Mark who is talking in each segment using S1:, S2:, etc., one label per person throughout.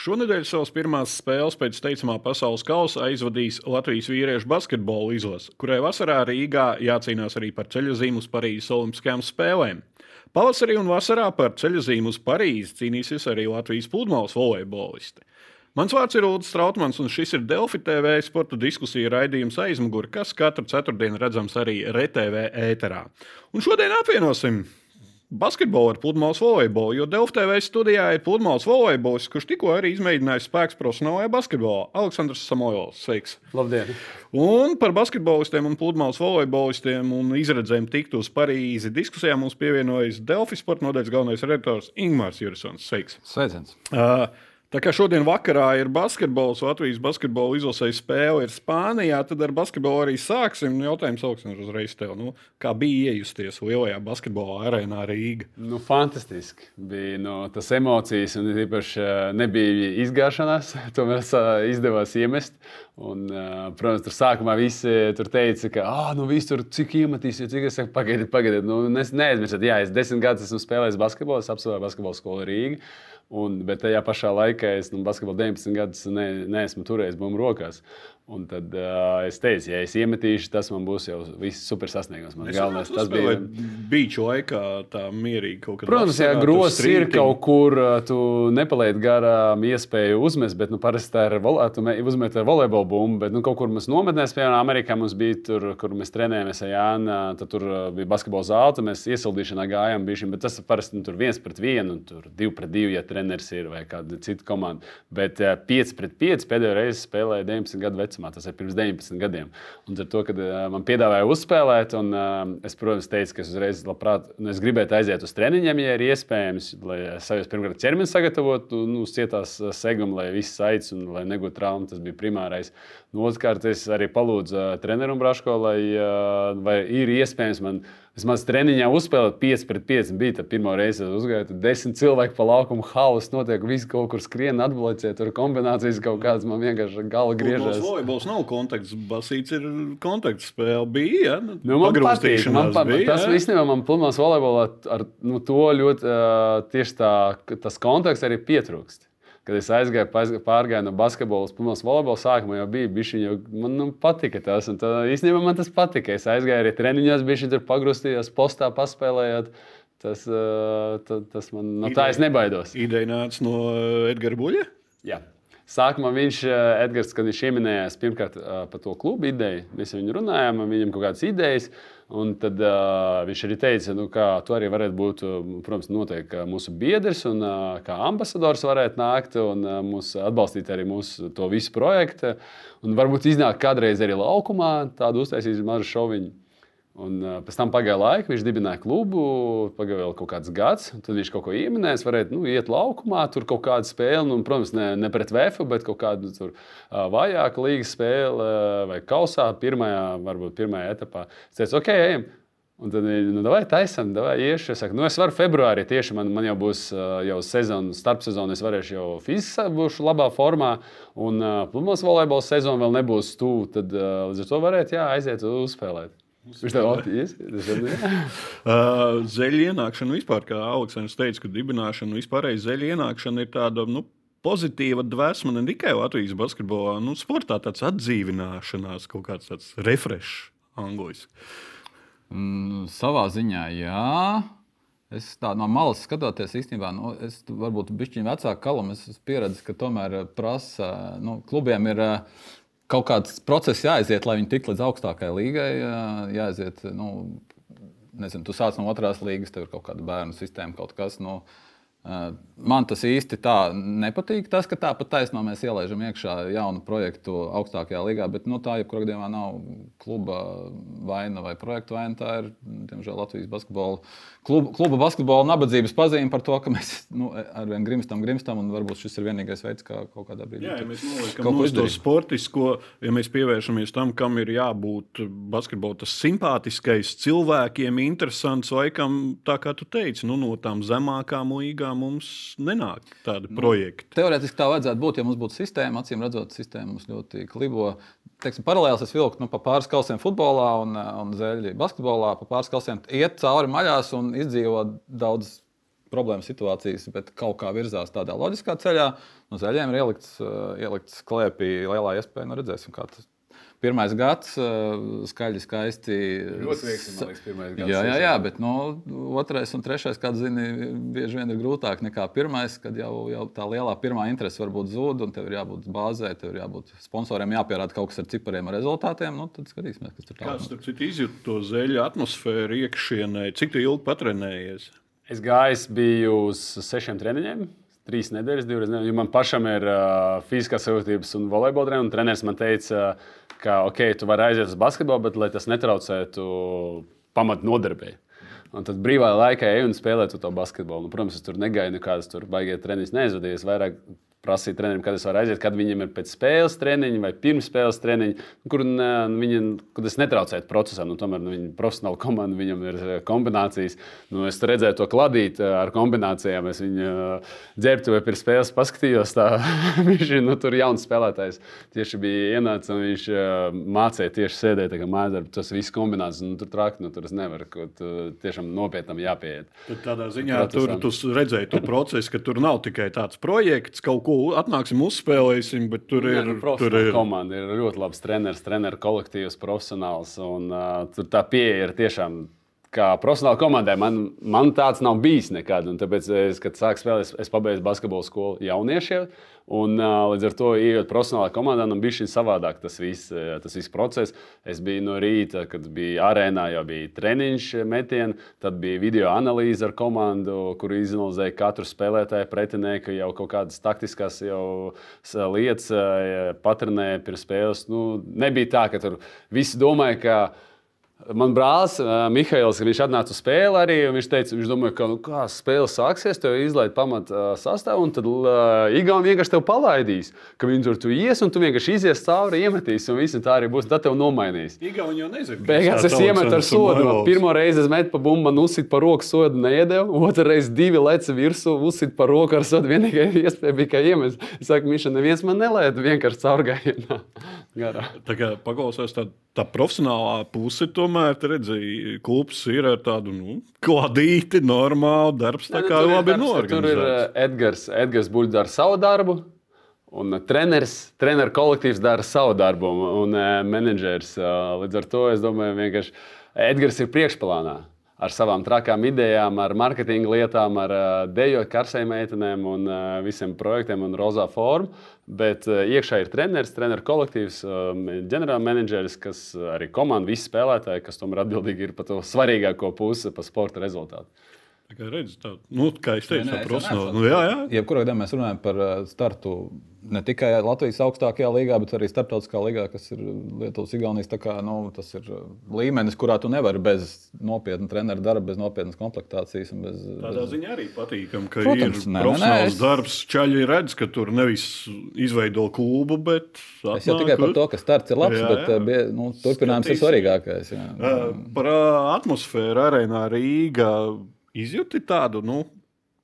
S1: Šonadēļ savas pirmās spēles pēc teicamā pasaules kausa aizvadīs Latvijas vīriešu basketbola izlase, kurai vasarā Rīgā jācīnās arī par ceļojumu uz Parīzes Olimpiskajām spēlēm. Pavasarī un vasarā par ceļojumu uz Parīzi cīnīsies arī Latvijas pludmales volejbolisti. Mans vārds ir Ulrichs Strautmans, un šis ir Delfi TV sporta diskusija raidījums aizmugurē, kas katru ceturtdienu redzams arī RTV ēterā. Un šodien apvienosim basketbolu ar pludmales volejbolu. Jo Delft TV studijā ir pludmales volejbols, kurš tikko arī izmēģināja spēks profesionālajā basketbolā. Aleksandrs Samoils, sveiks!
S2: Labdien!
S1: Un par basketbolistiem un pludmales volejbolistiem un izredzēm tikt uz Parīzi diskusijā mums pievienojas Delfi sporta nodaļas galvenais redaktors Ingmārs Jurisons. Sveiks!
S3: Sveiciens!
S1: Uh, Tā kā šodien vakarā ir basketbols, Latvijas basketbola izlasēja spēle ir Spānijā, tad ar basketbolu arī sāksim. Jautājums augstens uzreiz tev. Nu, kā bija iejusties lielajā basketbola arēnā Rīgā?
S2: Nu, fantastiski. Bija nu, tas emocijas, un īpaši nebija izgāšanās. Tomēr izdevās iemest. Un, protams, tur sākumā visi tur teica, ka, ah, nu, viss tur cik iemetīsies, cik es saku, pagaidiet, pagaidiet. Nu, neaizmirstiet, jā, es desmit gadus esmu spēlējis basketbolu, es apsolīju basketbola skolu Rīgā. Un, bet tajā pašā laikā es nu, basketbolu 19 gadus ne, neesmu turējis bumbu rokās. Un tad uh, es teicu, ja es iemetīšu, tas man būs jau viss super sasniegums. Man galvenais tas bija.
S1: Bija laikā tā mierīgi kaut
S2: veidā. Protams, jā, grozs ir kaut kur, tu nepaliec garām iespēju uzmest, bet nu, parasti tā ir uzmet ar volejbola bumbu. Bet nu, kaut kur mēs nometnēs, piemēram, Amerikā mums bija tur, kur mēs trenējamies ar Jānu. Tad tur bija basketbola zāle, mēs iesildīšanā gājām, bišķi, bet tas parasti nu, tur viens pret vienu, un tur divi pret divi, ja treneris ir vai kāda cita komanda. Bet uh, 5 pret 5 pēdējo reizi spēlēja 19 gadu vecumā vecumā, tas ir pirms 19 gadiem. Un ar to, kad uh, man piedāvāja uzspēlēt, un uh, es, protams, teicu, ka es uzreiz labprāt, nu, es gribētu aiziet uz treniņiem, ja ir iespējams, lai savus pirmkārt ķermeni sagatavotu, nu, cietās segumu, lai viss aicis un lai negūtu traumu. Tas bija primārais. Nu, Otrkārt, es arī palūdzu treneru Braško, lai vai ir iespējams man Vismaz treniņā uzspēlēt 5 pret 5. Bija tā pirmā reize, kad uzgāju. Tur desmit cilvēki pa laukumu hauss notiek. Visi kaut kur skrien, atbloķē. Tur kombinācijas kaut kādas man vienkārši gala griežas.
S1: Volejbols nav kontakts, basīts ir kontakts spēle. Bija, ja?
S2: Nu, man patīk. Man pa, bija, tas īstenībā man plumās volejbolā ar nu, to ļoti uh, tieši tā, tas kontakts arī pietrūkst kad es aizgāju, pārgāju no basketbola uz pludmales volejbolu, sākumā jau bija bijusi. Man nu, patika tas, un tā, īstenībā man tas patika. Es aizgāju arī treniņos, bija tur pagrūstījos, postā paspēlējot. Tas, tā, tas man no tā es nebaidos.
S1: Ideja nāca no Edgara Buļļa?
S2: Jā. Sākumā viņš, Edgars, kad viņš pieminējās pirmkārt par to klubu ideju, mēs viņu runājām, viņam kaut kādas idejas. Un tad uh, viņš arī teica, nu, ka tu arī varētu būt, protams, noteikti mūsu biedrs un uh, kā ambasadors varētu nākt un uh, mūs atbalstīt arī mūsu to visu projektu. Un varbūt iznākt kādreiz arī laukumā, tādu uztaisīt mazu šoviņu. Un, uh, pēc tam pagāja laika, viņš dibināja klubu, pagāja vēl kaut kāds gads. Tad viņš kaut ko ieminējis, varēja nu, iet laukumā, tur kaut kādu spēli, nu, protams, ne, ne pret VF, bet kaut kādu tur, uh, vājāku līgas spēli uh, vai kausā, pirmajā, varbūt pirmajā etapā. Es teicu, ok, ejam. Un tad viņi nu, vai taisam, vai iešu. Es saku, nu, es varu februārī tieši man, man jau būs jau sezona, starpsezona. Es varēšu jau fiziski būšu labā formā, un uh, pludmales volejbola sezona vēl nebūs tuvu. Tad uh, līdz ar to varētu jā, aiziet uzspēlēt. Viņš tev atzīst,
S1: zeļu ienākšana vispār, kā Aleksandrs teica, ka dibināšana vispārēji zeļu ienākšana ir tāda. Nu, Pozitīva dvēsele ne tikai Latvijas basketbolā, nu, sportā tāds atdzīvināšanās, kaut kāds tāds refresh angļuiski.
S3: Mm, savā ziņā, jā. Es tā no malas skatoties, īstenībā, nu, es varbūt bišķiņu vecāku kalam, es esmu pieredzējis, ka tomēr prasa, nu, klubiem ir kaut kāds process jāaiziet, lai viņi tiktu līdz augstākajai līgai. Jāaiziet, nu, nezinu, tu sāc no otrās līgas, tev ir kaut kāda bērnu sistēma, kaut kas. Nu, Man tas īsti tā nepatīk. Tas, ka tāpat taisnām mēs ielaidām iekšā jaunu projektu augstākajā līgā, bet nu, tā jebkurā gadījumā nav kluba vaina vai projekta vaina. Tā ir, diemžēl, Latvijas basketbola kluba, kluba basketbola nabadzības pazīme par to, ka mēs nu, arvien grimstam, grimstam, un varbūt šis ir vienīgais veids, kā kaut kādā brīdī.
S1: Jā, ja mēs noliekam no to sportisko, ja mēs pievēršamies tam, kam ir jābūt basketbola, tas simpātiskais, cilvēkiem interesants, laikam, tā kā tu teici, nu, no tām zemākām līgām mums nenāk tādi nu, projekti.
S3: Teorētiski tā vajadzētu būt, ja mums būtu sistēma, acīm redzot, sistēma mums ļoti klibo teiksim, paralēlis es vilku nu, pa pāris kausiem futbolā un, un zeļi basketbolā. Pa pāris kausiem iet cauri maļās un izdzīvo daudz problēmas situācijas, bet kaut kā virzās tādā loģiskā ceļā. No zaļiem ir ielikts, ielikts klēpī lielā iespēja. Nu, redzēsim, kā tas Pirmais gads, skaļi, skaisti.
S2: Ļoti veiksmīgi, man liekas, pirmais gads.
S3: Jā, jā, jā bet nu, otrais un trešais, kā zini, bieži vien ir grūtāk nekā pirmais, kad jau, jau tā lielā pirmā interese varbūt zūd, un tev ir jābūt bāzē, tev ir jābūt sponsoriem, jāpierāda kaut kas ar cipariem, ar rezultātiem. Nu, tad skatīsimies, kas tur tālāk.
S1: Kāds tur citu izjūt to zeļu atmosfēru iekšienē? Cik tu ilgi patrenējies?
S2: Es gāju, biju uz sešiem treniņiem. Trīs nedēļas, divas nedēļas. Man pašam ir uh, fiziskās sagatavības un volejbola treniņš. Treneris man teica, uh, ka ok, tu vari aiziet uz basketbolu, bet lai tas netraucētu pamat nodarbībai. Un tad brīvā laikā eju un spēlēju to basketbolu. Nu, protams, es tur negaidu nekādas baigās treniņus, neizvadīju. Es vairāk prasīt trenerim, kad es varu aiziet, kad viņam ir pēc spēles treniņa vai pirms spēles treniņa, kur nu, viņi, kad es netraucētu procesam. Nu, tomēr nu, viņi ir profesionāli komanda, viņam ir eh, kombinācijas. Nu, es redzēju to kladīt eh, ar kombinācijām. Es viņu eh, dzērbtu vai pirms spēles paskatījos. Tā, viņš nu, tur jauns spēlētājs. Tieši bija ienācis un viņš mācīja tieši sēdēt mājās. Tas viss kombinācijas, nu, tur traki, nu, tur es nevaru, ka tiešām nopietnam jāpieiet.
S1: Tad tādā ziņā tur tu redzēji to procesu, ka tur nav tikai tāds projekts, kaut ko ko atnāksim, uzspēlēsim, bet tur
S2: ir.
S1: Nu,
S2: tur ir komanda, ir ļoti labs treneris, treneru kolektīvs, profesionāls. Un, uh, tur tā pieeja ir tiešām. Kā profesionāla komandai man, man tāds nav bijis nekad. Tāpēc, es, kad sāku spēlēt, es, es pabeidzu basketbalu skolu jauniešiem. Un, līdz ar to, ejot profesionālā komandā, man bija šī savādāk tas viss, tas viss process. Es biju no rīta, kad bija arēnā, jau bija treniņš metiens, tad bija video analīze ar komandu, kur izanalizēja katru spēlētāju pretinieku, jau kaut kādas taktiskas lietas patrenēja pirms spēles. Nu, nebija tā, ka tur visi domāja, ka Man brālis, uh, Mihails, viņš atnāca uz spēli arī. Viņš teica, viņš domāja, ka, nu, kā spēle sāksies, tev izlaiž pamat uh, sastāvu, un tad uh, Igauni vienkārši tev palaidīs, ka viņi tur tu ies, un tu vienkārši izies cauri, iemetīs, un viss tā arī būs. Tad tev nomainīs.
S1: Igauni jau nezina.
S2: Beigās es iemetu ar sodu. Pirmā reize es metu pa bumbu, man uzsit pa roku sodu neiedevu. Otra reize divi leca virsū, uzsit pa roku ar sodu. Vienīgā iespēja bija, ka iemest. Es saku, Miša, neviens man nelaida vienkārši caurgājienā.
S1: Tā paklausās tādu tā profesionālā puse, tomēr redzēja, klubs ir ar tādu nu, kladīti, normālu darbs. Tā kā labi
S2: norganizēts. Tur ir uh, Edgars, Edgars Buļs dara savu darbu. Un uh, treneris, treneru kolektīvs dara savu darbu, un uh, menedžers. Uh, līdz ar to es domāju, vienkārši Edgars ir priekšplānā ar savām trakām idejām, ar marketinga lietām, ar deju karsēm meitenēm un visiem projektiem un rozā formu. Bet uh, iekšā ir treneris, treneru kolektīvs, ģenerālmenedžeris, kas arī komanda, visi spēlētāji, kas tomēr atbildīgi ir par to svarīgāko pusi, par sporta rezultātu.
S1: Kā, redz, tā, nu, kā es teicu, tā profesionāli. Nu, jā, jā.
S3: Jebkurā gadījumā mēs runājam par startu ne tikai Latvijas augstākajā līgā, bet arī starptautiskā līgā, kas ir Lietuvas, Igaunijas. Kā, nu, tas ir uh, līmenis, kurā tu nevari bez nopietna treneru darba, bez nopietnas komplektācijas. Bez,
S1: Tādā bez... ziņā arī patīkami, ka Protams, ir ne, profesionāls ne, es... darbs. Čaļi redz, ka tur nevis izveido klubu, bet atnāk,
S3: es jau tikai par to, ka starts ir labs, jā, jā. bet uh, bie, nu, turpinājums Skatīs. ir svarīgākais. Jā.
S1: Par atmosfēru arēnā Rīgā izjūti tādu. Nu,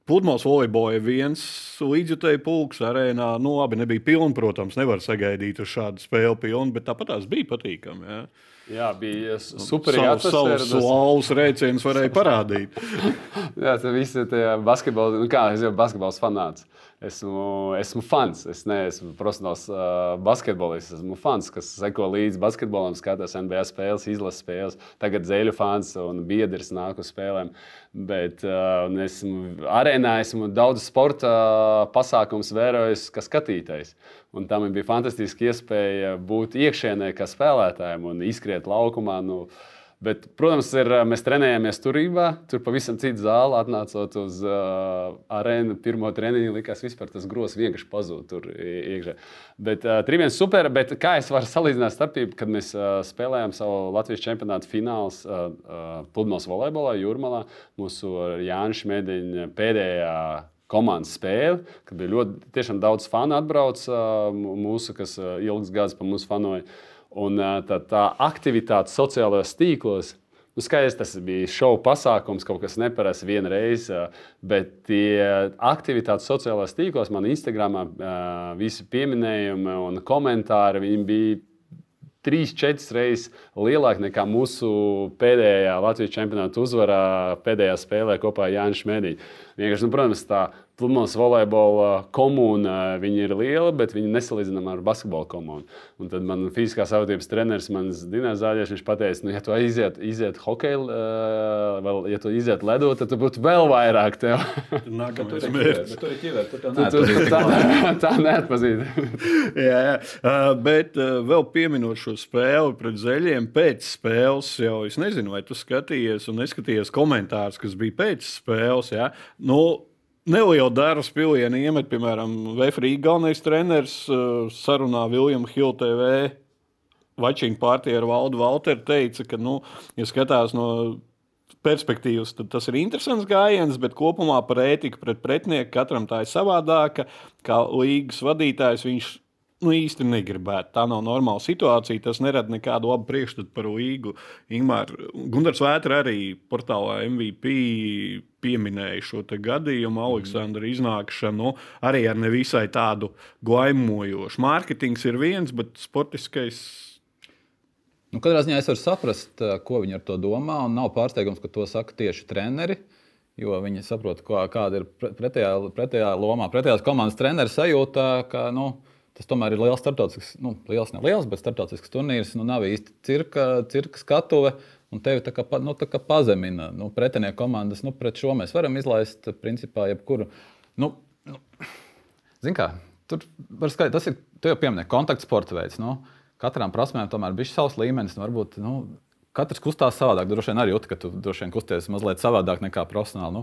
S1: Pludmales volejbolā viens līdzjutēji pulks arēnā. Nu, labi, nebija pilna, protams, nevar sagaidīt uz šādu spēli pilnu, bet tāpat tās bija patīkami. Ja.
S2: Jā, bija super. Savus
S1: savus lauvas rēcienus varēja parādīt.
S2: Jā, tas viss ir basketbols. Nu kā, es jau basketbols fanāts. Esmu, esmu fans. Es neesmu profesionāls uh, basketbolists. Esmu fans, kas seko līdzi basketbolam, skatās NBA spēles, izlases spēles. Tagad zēļu fans un biedrs nāk uz spēlēm. Bet uh, esmu arēnā, esmu daudz sporta pasākumus vērojis, kā skatītājs. Un tam bija fantastiski iespēja būt iekšēnē, kā spēlētājiem un izskriet laukumā. Nu, uh, Bet, protams, ir, mēs trenējāmies turībā. Tur pavisam cita zāle. Atnācot uz uh, arēnu, pirmo treniņu, likās, ka tas grozs vienkārši pazūd tur iekšā. Bet uh, trījums super. Bet kā es varu salīdzināt starpību, kad mēs uh, spēlējām savu Latvijas čempionātu fināls uh, uh, pludmales volejbolā, Jūrmalā, mūsu Jānis Šmēdiņa pēdējā komandas spēle, kad bija ļoti daudz fanu atbrauc uh, mūsu, kas uh, ilgs gads pa mums fanoja. Un tā, tā aktivitāte sociālajos tīklos. Nu, skaidrs, tas bija šovu pasākums, kaut kas neparasts vienreiz, bet tie aktivitātes sociālajos tīklos, man Instagramā visi pieminējumi un komentāri bija trīs, četras reizes lielāka nekā mūsu pēdējā Latvijas čempionāta uzvarā pēdējā spēlē kopā ar Jānis Šmēniņu. Nu, protams, tā pludmales volejbola komūna ir liela, bet viņi nesalīdzinām ar basketbola komūnu. Un tad man fiziskās audības treneris, mans Dienas Zāģis, viņš teica, nu, ja tu aiziet, iziet hokeju, uh, vēl, ja tu iziet ledot, tad tu būtu vēl vairāk tev.
S1: Nākamais mērķis.
S2: Tā, tā neatpazīt.
S1: jā, jā. Uh, bet uh, vēl pieminot šo spēli pret zeļiem, pēc spēles jau es nezinu, vai tu skatījies un neskatījies komentārus, kas bija pēc spēles. Jā. Nu, Nelielu dārza pilienu iemet, piemēram, Vēfrīga galvenais treneris uh, sarunā Viljams Hill TV. Vačīna partija ar Valdu Valteru teica, ka, nu, ja skatās no perspektīvas, tad tas ir interesants gājiens, bet kopumā par ētiku pret pretinieku katram tā ir savādāka. Kā līgas vadītājs viņš nu, īsti negribētu. Tā nav normāla situācija. Tas nerada nekādu labu priekšstatu par līgu. Ingūna Gunārs Vētra arī portālā MVP pieminēja šo gadījumu, Aleksandra iznākšanu, nu, arī ar nevisai tādu glaimojošu. Mārketings ir viens, bet sportiskais.
S3: Nu, katrā ziņā es varu saprast, ko viņi ar to domā. Nav pārsteigums, ka to saka tieši treneri. Jo viņi saprot, kāda ir pretējā, pretējā lomā, pretējās komandas treneris sajūta, ka nu, tas tomēr ir liels starptautisks, nu, liels, ne liels, bet starptautisks turnīrs. Nu, nav īsti cirka, cirka skatuve. Un tevi tā kā, nu, tā kā pazemina nu, pretinieku komandas. Nu, pret šo mēs varam izlaist, principā, jebkuru. Nu, nu, Ziniet, kā tur var skaidrs, tas ir. Tu jau pieminēji, kontaktsporta veids. Nu, katram prasmēm tomēr bija savs līmenis. Nu, varbūt, nu, Katrs kustās savādāk. Droši vien arī jūt, ka tu droši vien kusties mazliet savādāk nekā profesionāli. Nu,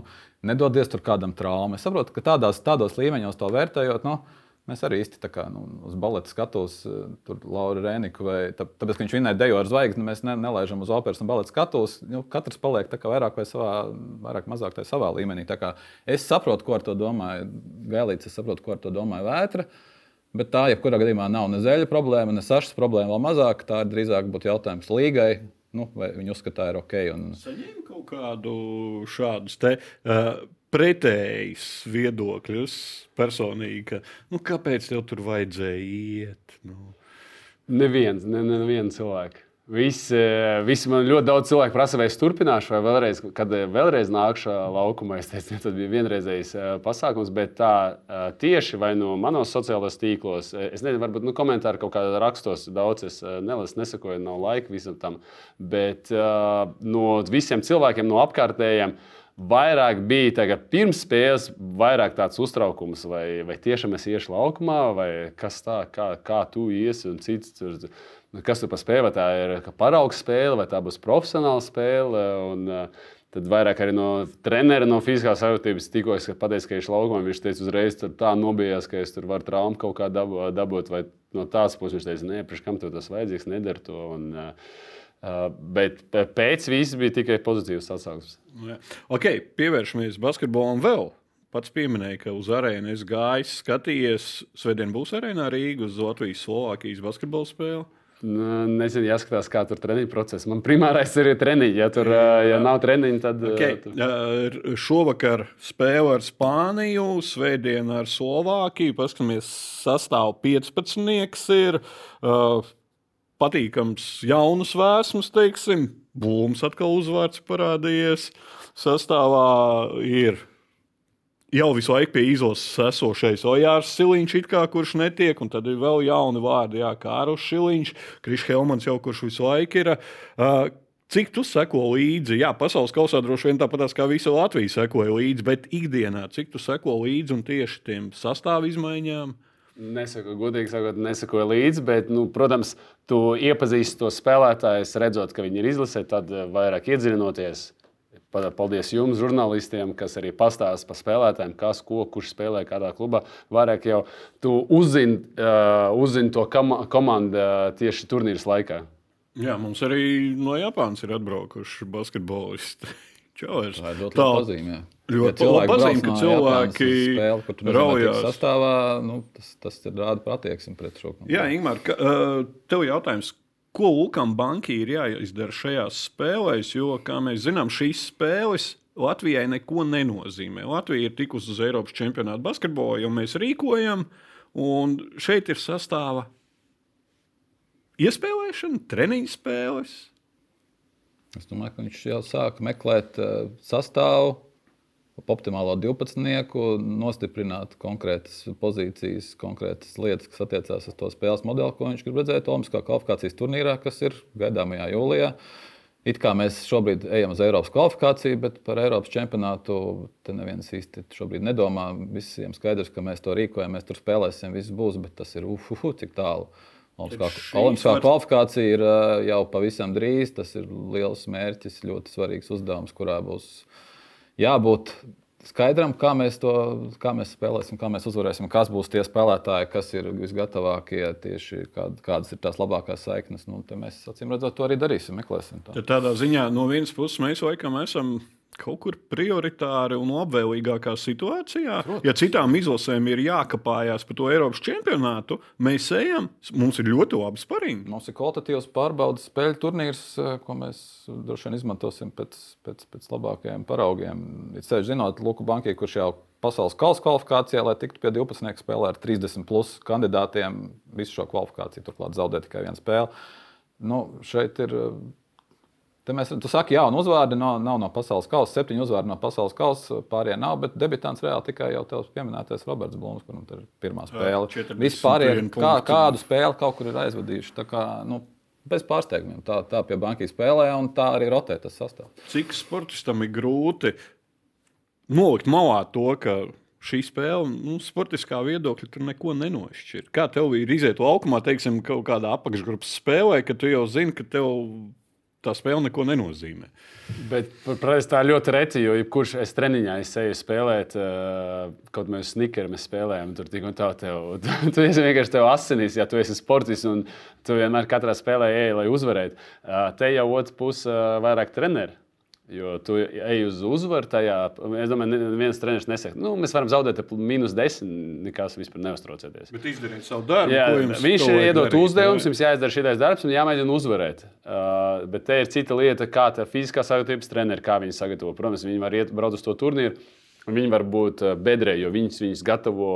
S3: nedodies tur kādam traumam. Es saprotu, ka tādās, tādos līmeņos to vērtējot. Nu, Mēs arī īsti tā kā nu, uz baleta skatos, eh, tur Laura Rēniku, vai tā, tāpēc, ka viņš vinēja dejo ar zvaigzni, mēs ne, nelaižam uz operas un baleta skatos. Nu, katrs paliek vairāk vai savā, vairāk mazāk savā līmenī. Es saprotu, ko ar to domāju Gailīts, es saprotu, ko ar to domāju Vētra. Bet tā, jebkurā gadījumā, nav ne zeļa problēma, ne sašas problēma, vēl mazāk. Tā drīzāk būtu jautājums līgai, nu, vai viņi uzskata, ir ok. Un...
S1: Saņēma kaut kādu šādus te. Uh, pretējs viedokļus personīgi, ka nu, kāpēc tev tur vajadzēja iet? Nu.
S2: Neviens, ne, ne, neviens cilvēks. Visi, visi man ļoti daudz cilvēku prasa, vai es turpināšu, vai vēlreiz, kad vēlreiz nākšu laukumā. Es teicu, tas bija vienreizējs pasākums, bet tā tieši vai no manos sociālajos tīklos, es nezinu, varbūt nu, komentāri kaut kādā rakstos daudz, es nelasu, nesakoju, nav laika visam tam, bet no visiem cilvēkiem, no apkārtējiem, vairāk bija tagad, pirms spēles, vairāk tāds uztraukums, vai, vai tiešām es iešu laukumā, vai kas tā, kā, kā tu iesi un cits. Tur, kas tur par spēli, vai tā ir paraugs spēle, vai tā būs profesionāla spēle. Un, Tad vairāk arī no treneru, no fiziskās sajūtības tikko es pateicu, ka viņš ir laukumā. Viņš teica, uzreiz tā nobijās, ka es tur varu traumu kaut kā dabūt. Vai no tās puses viņš teica, nē, priekš kam tas vajadzīgs, nedara to. Un, uh, bet pēc viss bija tikai pozitīvs atsauksmes.
S1: Nu ok, pievēršamies basketbolam vēl. Pats pieminēja, ka uz arēnas gājis, skatījies, Svētdien būs arēnā Rīga uz Latvijas Slovākijas basketbola spēli.
S2: Nu, nezinu, jāskatās, kā tur treniņu process. Man primārais ir treniņš. Ja tur ja nav treniņu, tad.
S1: Okay. Tur... Šovakar spēle ar Spāniju, Svētdien ar Slovākiju. Paskatāmies, sastāv 15. ir. Uh, patīkams jaunas vēsmas, teiksim. Būms atkal uzvārds parādījies. Sastāvā ir jau visu laiku pie izlases esošais Ojārs Siliņš, kā, kurš netiek, un tad ir vēl jauni vārdi, kā Kārlis Šiliņš, Krišs Helmans, jau kurš visu laiku ir. Uh, Cik tu seko līdzi? Jā, pasaules kausā droši vien tāpat kā visa Latvija sekoja līdzi, bet ikdienā cik tu seko līdzi un tieši tiem sastāvā izmaiņām?
S2: Nesaku, godīgi sakot, nesakoju līdzi, bet, nu, protams, tu iepazīsti to spēlētāju, redzot, ka viņi ir izlasē, tad vairāk iedziļinoties. Paldies jums, žurnālistiem, kas arī pastāsta par spēlētājiem, kas, ko, kurš spēlē kādā klubā. Vairāk jau tu uzzini uh, uzzin to komandu uh, tieši turnīras laikā.
S1: Jā, mums arī no Japānas ir atbraukuši basketbolisti.
S3: Čauers. Tā ir ļoti tā, pazīme.
S1: Ļoti ja pazīme, ka cilvēki
S3: spēli, raujās. Sastāvā, nu, tas, tas ir rāda patieksmi pret šo
S1: komandu. Jā, Ingmar, ka, uh, tev jautājums. Ko Lukam Bankai ir jāizdara šajās spēlēs? Jo, kā mēs zinām, šīs spēles Latvijai neko nenozīmē. Latvija ir tikusi uz Eiropas čempionāta basketbolu, jo mēs rīkojam, un šeit ir sastāva iespēlēšana, treniņu spēles.
S3: Es domāju, ka viņš jau sāk meklēt uh, sastāvu, optimālo 12. nostiprināt konkrētas pozīcijas, konkrētas lietas, kas attiecās uz to spēles modeli, ko viņš grib redzēt Olimpiskā kvalifikācijas turnīrā, kas ir gaidāmajā jūlijā. It kā mēs šobrīd ejam uz Eiropas kvalifikāciju, bet par Eiropas čempionātu te neviens īsti šobrīd nedomā. Visiem skaidrs, ka mēs to rīkojam, mēs tur spēlēsim, viss būs, bet tas ir uf, uf, cik tālu. Olimpiskā var... kvalifikācija ir jau pavisam drīz. Tas ir liels mērķis, ļoti svarīgs uzdevums, kurā būs jābūt skaidram, kā mēs to kā mēs spēlēsim, kā mēs uzvarēsim, kas būs tie spēlētāji, kas ir visgatavākie, tieši kād, kādas ir tās labākās saiknes. Nu, mēs acīm redzot, to arī darīsim, meklēsim.
S1: Tā. Tādā ziņā no vienas puses mēs laikam esam kaut kur prioritāri un labvēlīgākā situācijā. Protams. Ja citām izlasēm ir jākapājās par to Eiropas čempionātu, mēs ejam, mums ir ļoti labi sparīgi.
S3: Mums ir kvalitatīvs pārbaudas spēļu turnīrs, eh, ko mēs droši vien izmantosim pēc, pēc, pēc labākajiem paraugiem. Ir ceļš zinot, Luku Bankai, kurš jau pasaules kausa kvalifikācijā, lai tiktu pie 12 spēlē ar 30 plus kandidātiem, visu šo kvalifikāciju turklāt zaudē tikai viena spēle. Nu, šeit ir Te mēs, tu saki, jā, un uzvārdi nav, nav no pasaules kausa, septiņi uzvārdi no pasaules kausa, pārējie nav, bet debitants reāli tikai jau tev pieminētais Roberts Blūms, kuram ir pirmā spēle. Vispārējie kā, kādu spēli kaut kur ir aizvadījuši. Kā, nu, bez pārsteigumiem. Tā, tā pie bankas spēlē, un tā arī rotē tas sastāvs.
S1: Cik sportistam ir grūti nolikt malā to, ka šī spēle, nu, sportiskā viedokļa, tur neko nenošķir. Kā tev ir iziet laukumā, teiksim, kaut kādā apakšgrupas spēlē, ka tu jau zini, ka tev tā spēle neko nenozīmē.
S2: Bet protams, tā ļoti reti, jo jebkurš es treniņā es eju spēlēt, kaut mēs snickeru mēs spēlējam, tur tik un tā tev. Tu, esi vienkārši tev asinīs, ja tu esi sportists un tu vienmēr katrā spēlē ej, lai uzvarētu. Te jau otrs puse vairāk treneri. Jo tu ej uz uzvaru tajā. Es domāju, neviens treneris nesaka, nu, mēs varam zaudēt mīnus 10. Nekas vispār neuztraucieties.
S1: Bet izdarīt savu darbu.
S2: Jā, viņš ir iedot uzdevumus, jums jāizdara šī darbs un jāmēģina uzvarēt. Uh, bet te ir cita lieta, kā fiziskā sagatavības treneri, kā viņi sagatavo. Protams, viņi var iet braukt uz to turnīru Viņi var būt eh, bedrē, jo viņas, viņas gatavo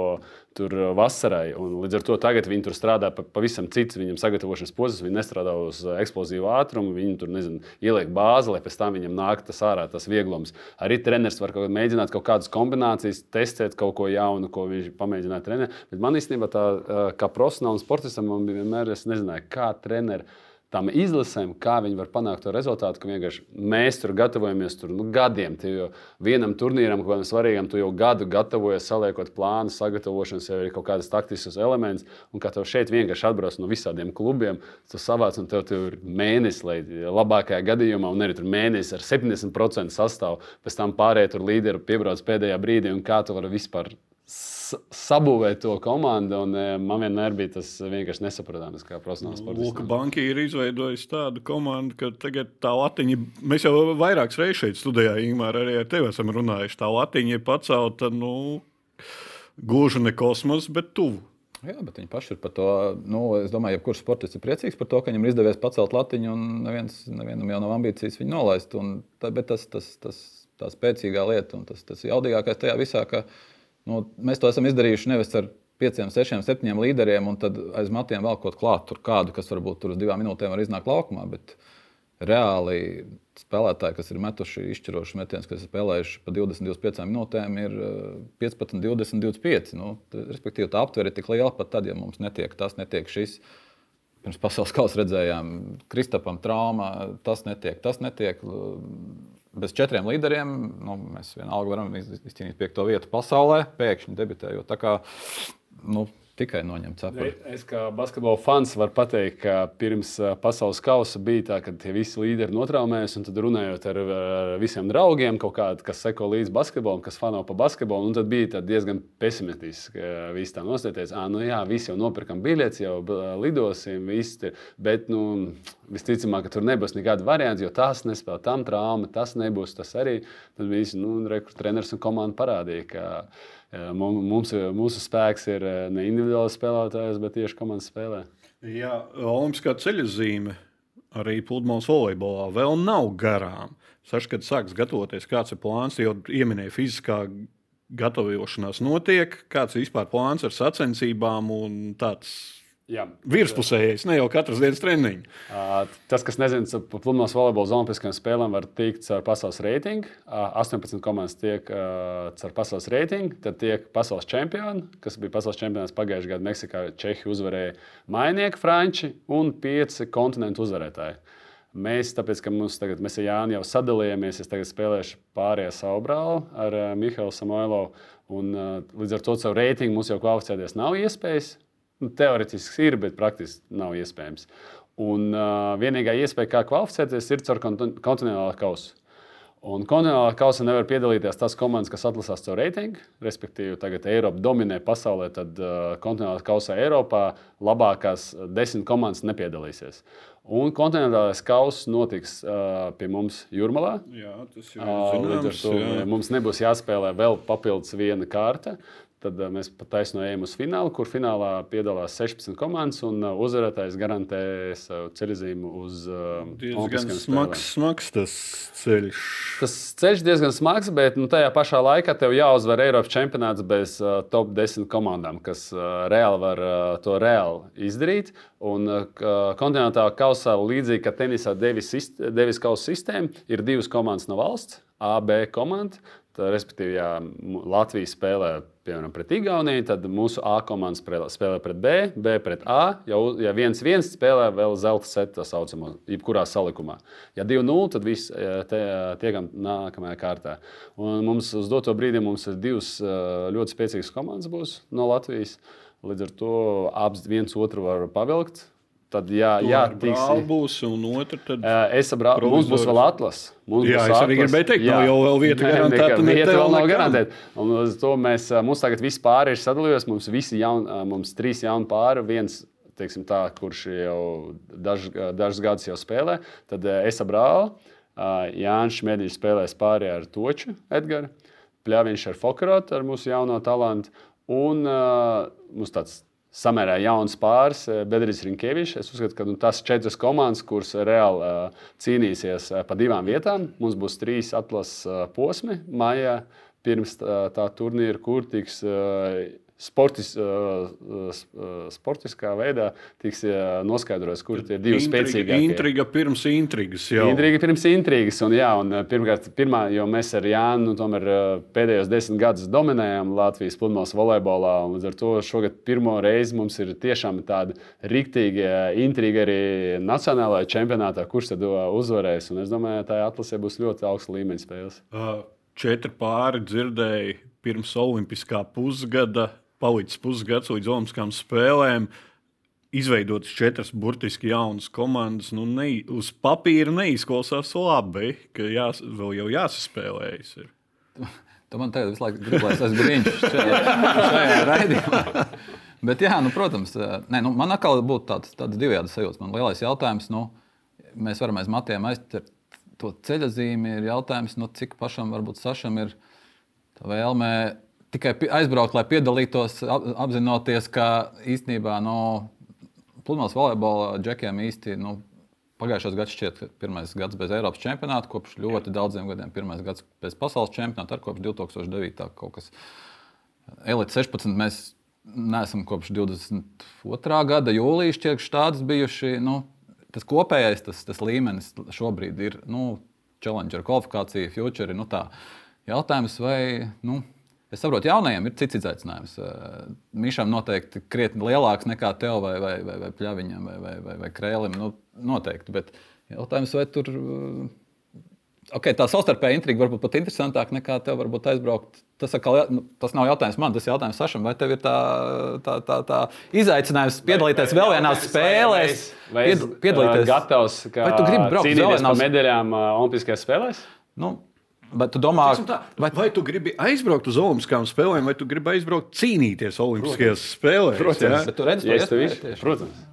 S2: tur eh, vasarai. Līdz ar to tagad viņi tur strādā pavisam cits. Viņam sagatavošanas posms, viņi nestrādā uz eh, eksplozīvu ātrumu. Viņi tur nezinu, ieliek bāzi, lai pēc tam viņam nāk tas ārā, tas vieglums. Arī treneris var kaut mēģināt kaut kādas kombinācijas, testēt kaut ko jaunu, ko viņš pamēģināja trenēt. Bet man īstenībā tā kā profesionālam sportistam, man vienmēr es nezināju, kā treneris tām izlasēm, kā viņi var panākt to rezultātu, ka vienkārši mēs tur gatavojamies tur, nu, gadiem. Jau vienam turnīram, kādam svarīgam, tu jau gadu gatavojies, saliekot plānu, sagatavošanas, jau ir kaut kādas taktiskas elements, un kā tev šeit vienkārši atbrauc no visādiem klubiem, tu savāc, un tev, tev ir mēnesis, lai labākajā gadījumā, un arī tur mēnesis ar 70% sastāvu, pēc tam pārējie tur līderi piebrauc pēdējā brīdī, un kā tu vari vispār sabūvēt to komandu. Un, e, man vienmēr bija tas vienkārši nesaprotams, kā profesionāls sports.
S1: Lūk, banka ir izveidojusi tādu komandu, ka tagad tā latiņa, mēs jau vairākas reizes šeit studijā, Ingūna, arī ar tevi esam runājuši. Tā latiņa ir pacelta, nu, gluži ne kosmos, bet tuvu.
S3: Jā, bet viņi paši ir par to. Nu, es domāju, ka jebkurš sportists ir priecīgs par to, ka viņam ir izdevies pacelt latiņu, un neviens, nevienam jau nav ambīcijas viņu nolaist. Un, tā, bet tas, tas, tas, tā spēcīgā lieta un tas, tas jaudīgākais tajā visā, ka Nu, mēs to esam izdarījuši nevis ar pieciem, sešiem, septiņiem līderiem, un tad aiz matiem vēl kaut klāt kādu, kas varbūt tur uz divām minūtēm var iznākt laukumā. Bet reāli spēlētāji, kas ir metuši izšķirošus metienus, kas ir spēlējuši pa 20, 25 minūtēm, ir 15, 20, 25. Nu, respektīvi, tā aptvere ir tik liela, pat tad, ja mums netiek tas, netiek šis. Pirms pasaules kausa redzējām, Kristapam traumā, tas netiek, tas netiek bez četriem līderiem nu, mēs vienalga varam izcīnīt piekto vietu pasaulē, pēkšņi debitējot. Tā kā nu, tikai noņemt cepuri.
S2: Es kā basketbola fans varu pateikt, ka pirms pasaules kausa bija tā, ka tie visi līderi notraumējas, un tad runājot ar, ar visiem draugiem, kādi, kas seko līdzi basketbolam, kas fano pa basketbolu, tad bija diezgan pesimistiski. Visi tā nostājās, ah, nu jā, visi jau nopirkam biļetes, jau lidosim, visi, bet nu, visticamāk, ka tur nebūs nekāda varianta, jo tas nespēlē tam trauma, tas nebūs tas arī. Tad visi nu, treneris un komanda parādīja, ka Mums, mūsu spēks ir ne individuāls spēlētājs, bet tieši komandas spēlē.
S1: Jā, Olimpiskā ceļa zīme arī pludmales volejbolā vēl nav garām. Sašķi, kad sāks gatavoties, kāds ir plāns, jau ieminēja fiziskā gatavošanās notiek, kāds ir vispār plāns ar sacensībām un tāds. Virspusējais, ne jau katras dienas treniņš.
S2: Tas, kas nezina, par pludmales volejbola olimpiskajām spēlēm, var tikt caur pasaules reitingu. Uh, 18 komandas tiek caur pasaules reitingu, tad tiek pasaules čempioni, kas bija pasaules čempionāts pagājušajā gadā Meksikā. Čehi uzvarēja mainieki, franči un pieci kontinentu uzvarētāji. Mēs, tāpēc, ka mums tagad, mēs ar Jānu jau sadalījāmies, es tagad spēlēšu pārējā savu brāli ar Mihālu Samoilovu. Un, līdz ar to caur reitingu mums jau kvalificēties nav iespējas. Nu, teorētiski ir, bet praktiski nav iespējams. Un uh, vienīgā iespēja, kā kvalificēties, ir caur kontinentālā kausa. Un kontinentālā kausa nevar piedalīties tās komandas, kas atlasās caur reitingu. Respektīvi, tagad Eiropa dominē pasaulē, tad uh, kontinentālā kausā Eiropā labākās desmit komandas nepiedalīsies. Un kontinentālais kausa notiks uh, pie mums Jurmalā.
S1: Jā, tas
S2: ir uh, līdz ar to jā. mums nebūs jāspēlē vēl papildus viena kārta. Tad uh, mēs pat taisnojam uz finālu, kur finālā piedalās 16 komandas, un uh, uzvarētājs garantē savu ceļojumu uz uh,
S1: diezgan smags, smags tas ceļš.
S2: Tas ceļš diezgan smags, bet nu, tajā pašā laikā tev jāuzvar Eiropas čempionāts bez uh, top 10 komandām, kas uh, reāli var uh, to reāli izdarīt. Un uh, kontinentālā kausā, līdzīgi kā tenisā devis, devis kausa sistēma, ir divas komandas no valsts, A, B komanda. Tā, respektīvi, ja Latvija spēlē piemēram, pret Igauniju, tad mūsu A komanda spēlē pret B, B pret A. Ja, ja viens viens spēlē vēl zelta setu, tā saucamo, jebkurā salikumā. Ja 2-0, tad viss te, tiekam nākamajā kārtā. Un mums uz doto brīdi mums ir divas ļoti spēcīgas komandas būs no Latvijas. Līdz ar to abas viens otru var pavilkt. Tad, jā, jā
S1: tiksi, būs, un otra tad.
S2: Es saprotu, mums būs vēl atlas. Mums
S1: jā, es arī gribēju teikt, nav jau vēl vieta garantēta.
S2: Nē, vieta vēl nav garantēta. Un uz to mēs, mums tagad viss pāri ir sadalījies. Mums visi jaun, mums trīs jauni pāri, viens, teiksim tā, kurš jau daž, dažus gadus jau spēlē. Tad es saprotu, Jānis Šmēdiņš spēlēs pāri ar Toču Edgars, Pļāviņš ar Fokarotu, ar mūsu jauno talantu. Un uh, mums tāds samērā jauns pāris, eh, Bedrijs Rinkevičs. Es uzskatu, ka nu, tas četras komandas, kuras reāli uh, cīnīsies uh, pa divām vietām. Mums būs trīs atlases uh, posmi maijā pirms tā, tā turnīra, kur tiks. Uh, sportis, sportiskā veidā tiks noskaidrots, kur tie divi spēcīgākie.
S1: Intriga pirms intrigas. Jau.
S2: Intriga pirms intrigas. Un, jā, un pirmkārt, pirmā, jo mēs ar Jānu nu, pēdējos desmit gadus dominējam Latvijas pludmales volejbolā. Līdz ar to šogad pirmo reizi mums ir tiešām tāda riktīga intriga arī nacionālajā čempionātā, kurš tad uzvarēs. Un es domāju, tā atlasē būs ļoti augsta līmeņa spēles.
S1: Uh, četri pāri dzirdēju pirms Olimpiskā pusgada palicis pusgads līdz Olimpiskām spēlēm. Izveidotas četras burtiski jaunas komandas. Nu, ne, uz papīra neizklausās labi, ka jās, vēl jau jāsaspēlējas. Ir.
S3: Tu man tagad visu laiku gribi, lai es esmu brīnums šajā, šajā raidījumā. Bet, jā, nu, protams, ne, nu, man atkal būtu tāds, tāds divējāds sajūta. Man lielais jautājums, nu, mēs varam aiz matiem aizķert to ceļa zīmi. Ir jautājums, nu, cik pašam varbūt Sašam ir vēlme tikai aizbraukt, lai piedalītos, apzinoties, ka īstenībā no pludmales volejbola džekiem īsti. Nu, Pagājušais gads šķiet, ka pirmais gads bez Eiropas čempionāta, kopš ļoti daudziem gadiem, pirmais gads bez pasaules čempionāta, ar kopš 2009. kaut kas. Elite 16 mēs neesam kopš 22. gada jūlijā šķiet, štādas bijuši. Nu, tas kopējais tas, tas līmenis šobrīd ir nu, Challenger kvalifikācija, Future. Nu, tā. Jautājums, vai nu, Es saprotu, jaunajiem ir cits izaicinājums. Eh, Mišam noteikti krietni lielāks nekā tev, vai, vai, vai, vai pļaviņam, vai, vai, vai, vai krēlim. Nu, noteikti. Bet jautājums, vai tur. Eh, okay, tā savstarpēja intriga varbūt pat interesantāka nekā tev varbūt aizbraukt. Tas, atkal, nu, tas nav jautājums man, tas ir jautājums Sašam. Vai tev ir tā, tā, tā, tā izaicinājums piedalīties vai, vai, vēl vienā spēlēs?
S2: Vai, es, piedalīties? Gatavs, vai tu gribi braukt uz medaļām Olimpiskajās spēlēs?
S3: Nu, Bet tu domā,
S1: tā, vai... vai tu gribi aizbraukt uz Olimpiskām spēlēm, vai tu gribi aizbraukt cīnīties Olimpiskajās spēlēs?
S2: Protams,
S3: ja? tu redzi,
S2: ja, to. Protams.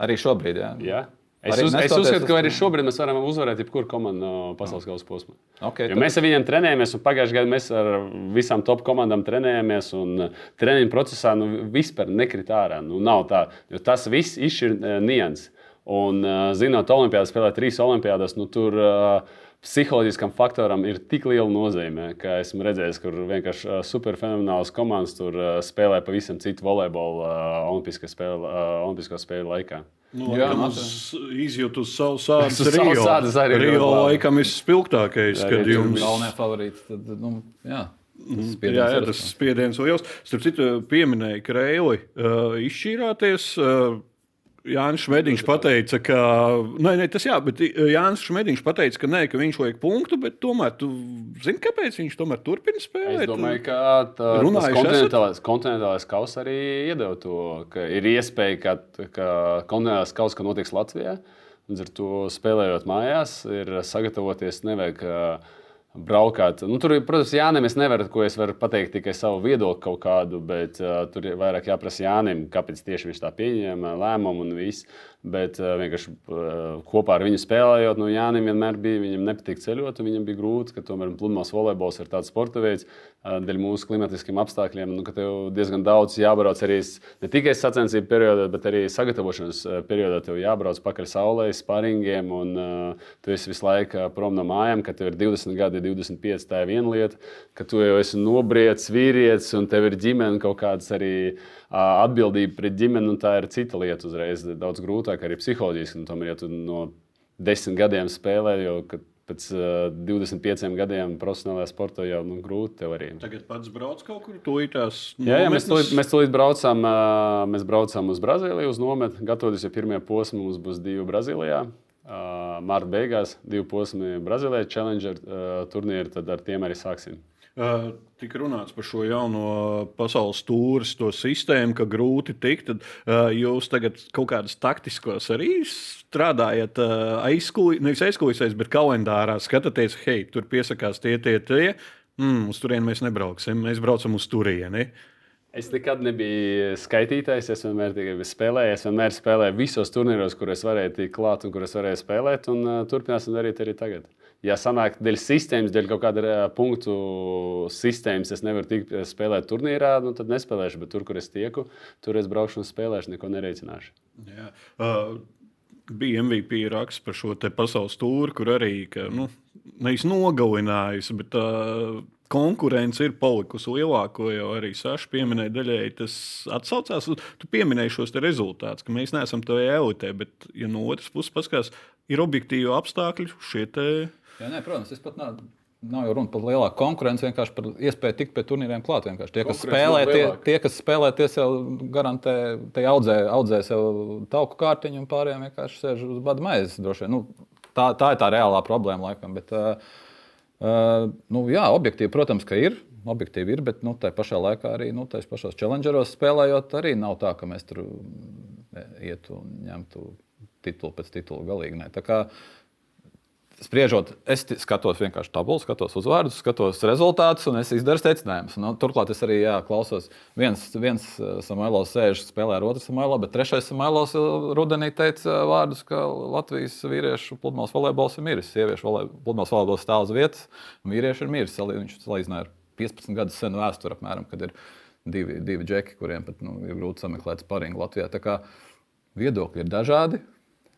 S3: Arī šobrīd, jā.
S2: jā. Es, arī uz, es uzskatu, ka arī šobrīd mēs varam uzvarēt jebkuru komandu no pasaules kausa posma.
S3: Okay,
S2: tad... Mēs ar viņiem trenējamies, un pagājušajā gadā mēs ar visām top komandām trenējāmies. Treniņu procesā nu, vispār nekrit ārā. Nu, tā, tas viss izšķir uh, nianses. Un, uh, zinot, Olimpijādā spēlēt trīs olimpiādas, nu, tur uh, psiholoģiskam faktoram ir tik liela nozīme, ka esmu redzējis, kur vienkārši superfenomenāls komandas tur spēlē pavisam citu volejbolu Olimpisko spēļu, Olimpisko spēļu laikā.
S1: Nu, jā, mums izjūt uz savu sāpes.
S2: Savu sāpes arī
S1: Rio laikam ir spilgtākais,
S2: Jā,
S1: kad jums
S3: Galvenie favorīti. Tad, nu, jā, tas
S1: Mhm. Jā, jā, tas spiediens liels. Starp citu, pieminēja Kreili. Uh, izšķīrāties. Uh, Jānis Šmētiņš pateica, ka. Nē, nē, tas jā, bet uh, Jānis Šmētiņš pateica, ka nē, ka viņš liek punktu, bet tomēr tu zini, kāpēc viņš tomēr turpina spēlēt.
S2: Es domāju, ka tā, tas kontinentālais, kontinentālais kaus arī iedeva to, ka ir iespēja, ka, ka kontinentālais kaus ka notiks Latvijā. Līdz ar to spēlējot mājās, ir sagatavoties. Nevajag uh, braukāt. Nu, tur, protams, Jānis, es nevaru, ko es varu pateikt tikai savu viedokli kaut kādu, bet uh, tur ir vairāk jāprasa Jānim, kāpēc tieši viņš tā pieņēma lēmumu un viss. Bet uh, vienkārši uh, kopā ar viņu spēlējot, nu, Jānis vienmēr bija, viņam nepatīk ceļot, un viņam bija grūti, ka tomēr pludmales volejbols ir tāds sporta veids, uh, dēļ mūsu klimatiskiem apstākļiem, nu, ka tev diezgan daudz jābrauc arī ne tikai sacensību periodā, bet arī sagatavošanas periodā. Tev jābrauc pakaļ saulē, sparingiem, un uh, tu esi visu laiku prom no mājām, kad tev ir 20 gadi, 25. Tā ir viena lieta, ka tu jau esi nobriedis vīrietis, un tev ir ģimene kaut kādas arī uh, atbildība pret ģimeni, un tā ir cita lieta uzreiz daudz grūtāk arī psiholoģiski. Un Tomēr, ja tu no desmit gadiem spēlē, jau pēc uh, 25 gadiem profesionālajā sportā jau nu, grūti tev arī.
S1: Tagad pats brauc kaut kur tūlītās.
S2: Jā, jā, mēs tulīt, mēs tulīt braucam, ā, mēs braucam uz Brazīliju, uz nometni. Gatavoties jau pirmie posmi, mums būs divi Brazīlijā. Ā, Marta beigās divi posmi Brazīlijā, Challenger ā, turnīri, tad ar tiem arī sāksim.
S1: Uh, Tika runāts par šo jauno pasaules tūristu sistēmu, ka grūti tikt. Tad uh, jūs tagad kaut kādas taktiskos arī strādājat uh, aizkulisēs, nevis aizkulisēs, bet kalendārā skatāties, hei, tur piesakās tie, tie, tie. Mm, uz turieni mēs nebrauksim, mēs braucam uz turieni.
S2: Es nekad nebiju skaitītājs. Es vienmēr tikai biju spēlējis. Es vienmēr spēlēju visos turnīros, kur es varēju tikt klāt un kur es varēju spēlēt. Un, uh, turpināsim darīt arī tagad. Ja sanāk, dēļ sistēmas, dēļ kaut kāda ā, punktu sistēmas, es nevaru tikt ā, spēlēt turnīrā, nu, tad nespēlēšu. Bet tur, kur es tieku, tur es braukšu un spēlēšu, neko nereicināšu.
S1: Jā. Uh, bija MVP raksts par šo pasaules tūri, kur arī ka, nu, nevis nogalinājusi, bet uh, konkurence ir palikusi lielāka, ko jau arī Saša pieminēja. Daļēji tas atsaucās. Tu pieminēji šos rezultātus, ka mēs neesam tajā elitē, bet, ja no otras puses paskatās, ir objektīvi apstākļi šie.
S3: Jā, nē, protams, tas pat nav. Nav jau runa par lielāku konkurenci, vienkārši par iespēju tikt pie turnīriem klāt. Vienkārši Tie, kas spēlē, tie, tie, kas spēlē, tie jau garantē, tie audzē, audzē sev tauku kārtiņu, un pārējiem vienkārši sēž uz bada maizes. Nu, tā, tā ir tā reālā problēma, laikam. Bet, uh, nu, jā, objektīvi, protams, ka ir. Objektīvi ir, bet nu, tā pašā laikā arī nu, tajos pašos challengeros spēlējot, arī nav tā, ka mēs tur ietu un ņemtu titulu pēc titula galīgi. Nē. Tā kā Spriežot, es skatos vienkārši tabulu, skatos uzvārdus, skatos rezultātus, un es izdaru secinājumus. Nu, turklāt es arī jā, klausos, viens, viens eh, Samuēlos sēž, spēlē ar otru Samuēlo, bet trešais Samuēlos eh, rudenī teica vārdus, ka Latvijas vīriešu pludmales volejbols ir miris. Sieviešu volej- pludmales volejbols stāv uz vietas, un vīrieši ir miris. Viņš salīdzināja ar 15 gadus senu vēsturi, apmēram, kad ir divi, divi džeki, kuriem pat nu, ir grūti sameklēt sparingu Latvijā. Tā kā viedokļi ir dažādi.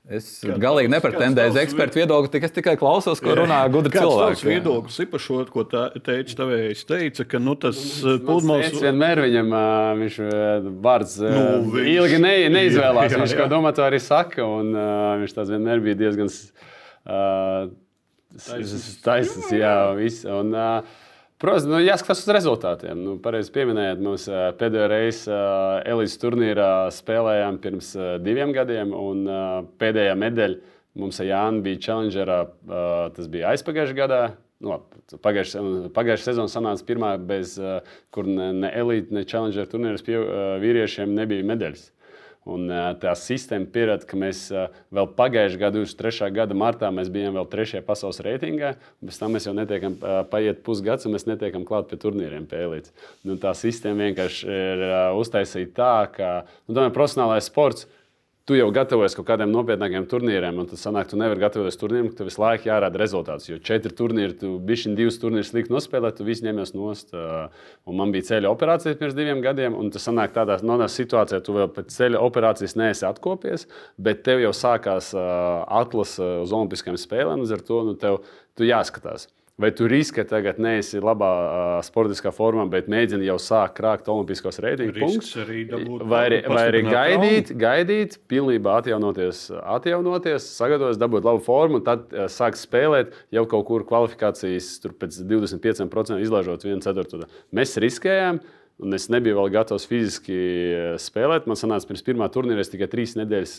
S3: Es
S1: Kāds
S3: galīgi nepretendēju uz ekspertu viedokli, tik es tikai klausos, ko runā gudri cilvēki.
S1: tavs viedoklis ir par šo, ko tā, teica tavējais? Teica, ka nu, tas
S2: Mans
S1: pludmales
S2: vienmēr viņam ā, viņš ā, vārds
S1: Nu, viņš-
S2: ilgi ne, neizvēlās.
S1: Jā, jā,
S2: Viņš
S1: jā.
S2: ko domā, to arī saka. Un, viņš tāds vienmēr bija diezgan uh,
S1: Taisns.
S2: taisnīgs. Jā, viss. Un, ā, Protams, nu, jāskatās uz rezultātiem. Nu, Pareizi pieminējāt, mēs pēdējo reizi Elīzes turnīrā spēlējām pirms diviem gadiem, un pēdējā medaļa mums ar Jānu bija Challengerā. Tas bija aizpagājušajā gadā. Nu, Pagājušā sezona sanāca pirmā, bez, kur ne, ne elite, ne challenger turnīros pie vīriešiem nebija medaļas. Un, tā sistēma pierāda, ka mēs vēl pagājušā gada, 23. gada martā, mēs bijām vēl trešajā pasaules reitingā. Pēc tam mēs jau netiekam, paiet pusgads, un mēs netiekam klāt pie turnīriem, elites. Nu, tā sistēma vienkārši ir uztaisīta tā, ka nu, tomēr profesionālais sports tu jau gatavojies kaut kādiem nopietnākiem turnīriem, un tad sanāk, tu nevari gatavoties turnīram, ka tev visu laiku jārāda rezultāts. Jo četri turnīri, tu bišķiņ divus turnīrus slikti nospēlēt, tu visi ņemies nost. Un man bija ceļa operācija pirms diviem gadiem, un tas sanāk tādā no situācijā, tu vēl pēc ceļa operācijas neesi atkopies, bet tev jau sākās atlase uz Olimpiskajām spēlēm, līdz ar to nu, tev jāskatās. Vai tu riskē tagad neesi labā uh, sportiskā formā, bet mēģini jau sākt krākt olimpiskos reitingu punktus? Vai arī, vai arī gaidīt, gaidīt, pilnībā atjaunoties, atjaunoties sagatavoties, dabūt labu formu, tad uh, sākt spēlēt jau kaut kur kvalifikācijas, tur pēc 25% izlaižot 1,4. Mēs riskējām. Un es nebiju vēl gatavs fiziski spēlēt. Man sanāca, pirms pirmā turnīra es tikai trīs nedēļas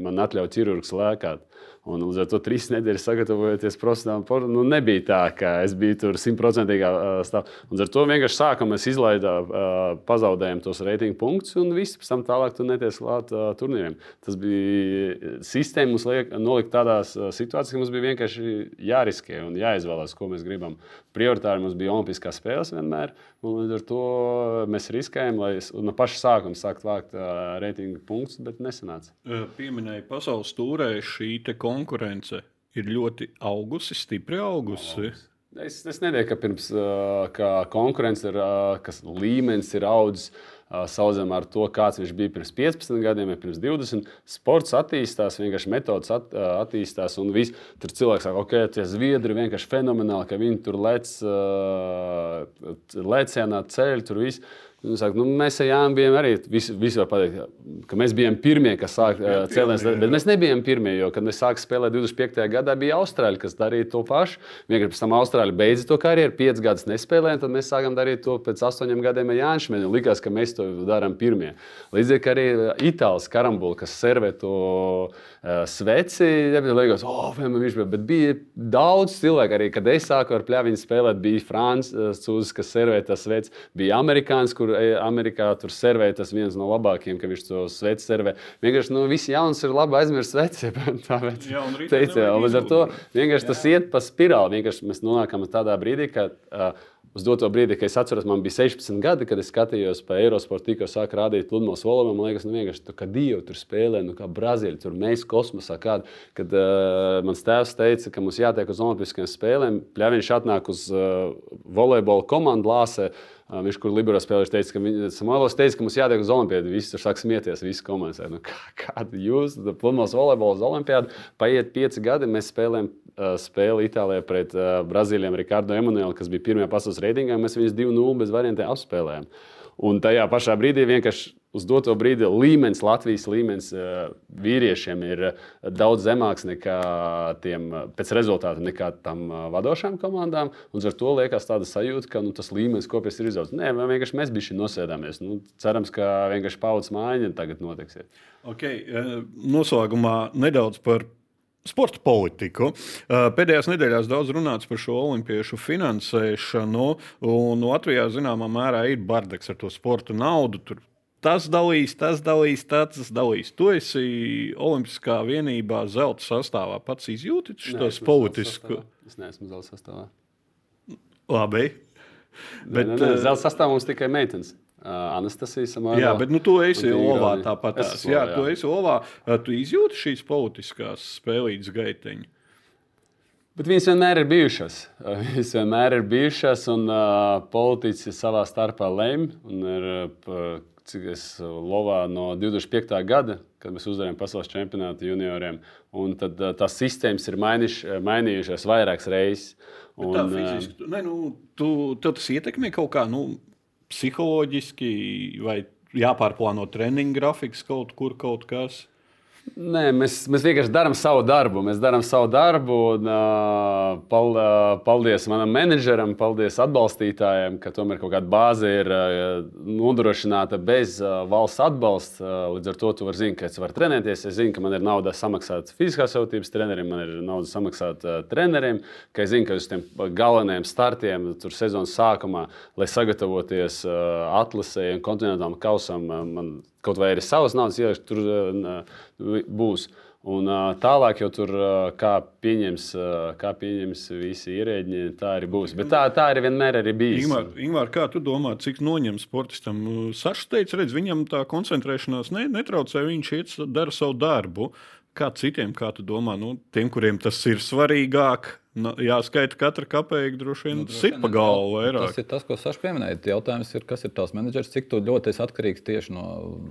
S2: man atļauju ķirurgs lēkāt. Un līdz ar to trīs nedēļas sagatavojoties profesionāli, nu, nebija tā, ka es biju tur simtprocentīgā stāvoklī. Līdz ar to vienkārši sākam, mēs izlaidām, pazaudējām tos reitingu punktus, un viss pēc tam tālāk tu neties klāt turnīriem. Tas bija sistēma, mums liek, nolikt tādās situācijās, ka mums bija vienkārši jāriskē un jāizvēlās, ko mēs gribam. Prioritāri mums bija Olimpiskās spēles vienmēr, un līdz ar to mēs riskējam, lai no paša sākuma sāktu vākt reitingu punktus, bet nesanāca.
S1: Pieminēja pasaules tūrē šī konkurence konkurence ir ļoti augusi, stipri augusi.
S2: Augus. Es, es nedomāju, ka pirms ka konkurence ir, kas līmenis ir audzis. Saucam ar to, kāds viņš bija pirms 15 gadiem, vai pirms 20. Sports attīstās, vienkārši metodas at, attīstās, un viss tur cilvēks saka, ok, tie zviedri vienkārši fenomenāli, ka viņi tur lec, lecienā ceļ, tur viss. Saka, nu, mēs Jānu bijām arī. Visi, visi var pateikt, ka mēs bijām pirmie, kas sāka cēlēs. Bet mēs nebijām pirmie, jo, kad mēs sākām spēlēt 25. gadā, bija Austrāļi, kas darīja to pašu. Vienkārši pēc tam Austrāļi beidza to karjeru, 5 gadus nespēlēja, tad mēs sākām darīt to pēc 8 gadiem ar Jānu Šmēnu. Likās, ka mēs to darām pirmie. Līdzīgi arī Itālijas karambula, kas servē to uh, sveci, liekas, oh, viņš bija. Bet bija daudz cilvēku arī, kad es sāku ar pļāviņu spēlēt, bija Francūzs, kas servē tas sveci, bija Amerikāns, kur Amerikā tur servē tas viens no labākajiem, ka viņš to sveci servē. Vienkārši nu, visi jauns ir labi aizmirst sveci. Tā teica, līdz ar to vienkārši jā. tas iet pa spirāli. Vienkārši mēs nonākam tādā brīdī, kad uh, uz doto brīdi, kad es atceros, man bija 16 gadi, kad es skatījos pa Eirosportu, tikko sāk rādīt pludmales valodu. Man liekas, nu, vienkārši tā kā Dievu tur spēlē, nu, kā Brazīlija, tur mēs kosmosā. Kād, kad uh, mans tēvs teica, ka mums jātiek uz Olimpiskajām spēlēm, pļāviņš atnāk uz uh, volejbola komandu lāsē. Uh, viņš, kur Liberā spēlēja, teica, ka, viņa, Samuēlos teica, ka mums jātiek uz Olimpādu. Visi tur sāk smieties, visi komandas. Nu, kā, kāda jūs, pludmales volejbola uz Olimpādu, paiet pieci gadi, mēs spēlējam uh, spēli Itālijā pret uh, Brazīlijiem, Ricardo Emanuelu, kas bija pirmajā pasaules reitingā. Mēs viņus 2-0 bez variantiem apspēlējām. Un tajā pašā brīdī vienkārši uz doto brīdi līmenis, Latvijas līmenis vīriešiem ir daudz zemāks nekā tiem pēc rezultātu, nekā tam vadošām komandām. Un ar to liekas tāda sajūta, ka nu, tas līmenis kopējs ir izaugs. Nē, vienkārši mēs bijām nosēdāmies. Nu, cerams, ka vienkārši paudzes mājiņa tagad notiks.
S1: Okay, noslēgumā nedaudz par Sporta politiku. Pēdējās nedēļās daudz runāts par šo olimpiešu finansēšanu, un Latvijā zināmā mērā ir bardaks ar to sporta naudu. Tur tas dalīs, tas dalīs, tas dalīs. Tu esi Olimpiskā vienībā zelta sastāvā. Pats izjūti šo politisku.
S2: Es neesmu zelta sastāvā.
S1: Labi.
S2: Bet, ne, ne, ne, zelta sastāvā mums tikai meitenes. Anastasija Samara.
S1: Jā, bet nu, tu esi Olvā tāpat. Es esmu, jā, jā, tu esi Olvā. Tu izjūti šīs politiskās spēlītas gaiteņu.
S2: Bet viņas vienmēr ir bijušas. Viņas vienmēr ir bijušas, un uh, politiķi savā starpā lemj. Ir, uh, cik es lovā no 2005. gada, kad mēs uzvarējām pasaules čempionātu junioriem. Un tad uh, tās sistēmas ir mainīš, mainījušās vairākas reizes.
S1: Un, tā fiziski, uh, ne, nu, tu, tas ietekmē kaut kā. Nu psiholoģiski, vai jāpārplāno treniņu grafiks kaut kur, kaut kas?
S2: Nē, mēs, mēs vienkārši darām savu darbu. Mēs darām savu darbu. Un, uh, pal, uh, paldies manam menedžeram, paldies atbalstītājiem, ka tomēr kaut kāda bāze ir uh, nodrošināta bez uh, valsts atbalsta. Uh, līdz ar to tu vari zināt, ka es varu trenēties. Es zinu, ka man ir nauda samaksāt fiziskās sautības treneriem, man ir nauda samaksāt uh, treneriem, ka es zinu, ka uz tiem galvenajiem startiem tur sezonas sākumā, lai sagatavoties uh, atlasēji un kontinentālam kausam, uh, man kaut vai arī savas naudas ielikt, tur uh, būs. Un uh, tālāk jau tur uh, kā pieņems, kā pieņems visi ierēģi, tā arī būs. Bet tā, tā arī vienmēr ir bijusi.
S1: Ingūna, Ingūna, kā tu domā, cik noņem sportistam? Sašs teica, redz, viņam tā koncentrēšanās ne, netraucē, viņš iet, dara savu darbu. Kā citiem, kā tu domā, nu, tiem, kuriem tas ir svarīgāk, nu, jāskaita katra kapeiga, droši vien nu, sit pa galvu vairāk.
S3: Tas ir tas, ko Sašs pieminēja. Jautājums ir, kas ir tavs menedžers, cik ļoti esi atkarīgs tieši no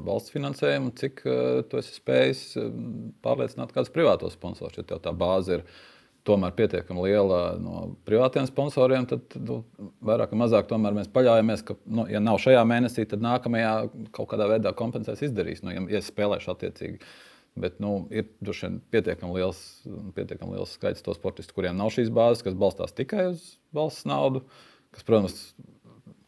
S3: valsts finansējuma, cik uh, tu esi spējis uh, pārliecināt kādus privātos sponsorus, ja tev tā bāze ir tomēr pietiekami liela no privātiem sponsoriem, tad nu, vairāk vai mazāk mēs paļaujamies, ka, nu, ja nav šajā mēnesī, tad nākamajā kaut kādā veidā kompensēs izdarīs, nu, ja, ja spēlēšu attiecīgi. Bet nu, ir vien pietiekami liels, pietiekami liels skaits to sportistu, kuriem nav šīs bāzes, kas balstās tikai uz valsts naudu. Kas, protams,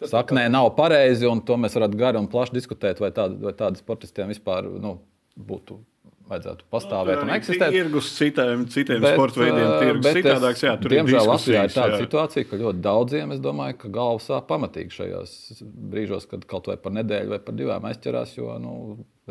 S3: saknē nav pareizi, un to mēs varētu gari un plaši diskutēt, vai tādi, vai tādi sportistiem vispār nu, būtu vajadzētu pastāvēt un eksistēt.
S1: Tirgus citiem, citiem bet, sporta veidiem tirgus citādāks. Jā, tur
S3: diemžēl Latvijā ir tāda jā. situācija, ka ļoti daudziem, es domāju, ka galva sāp pamatīgi šajos brīžos, kad kaut vai par nedēļu vai par divām aizķerās, jo nu,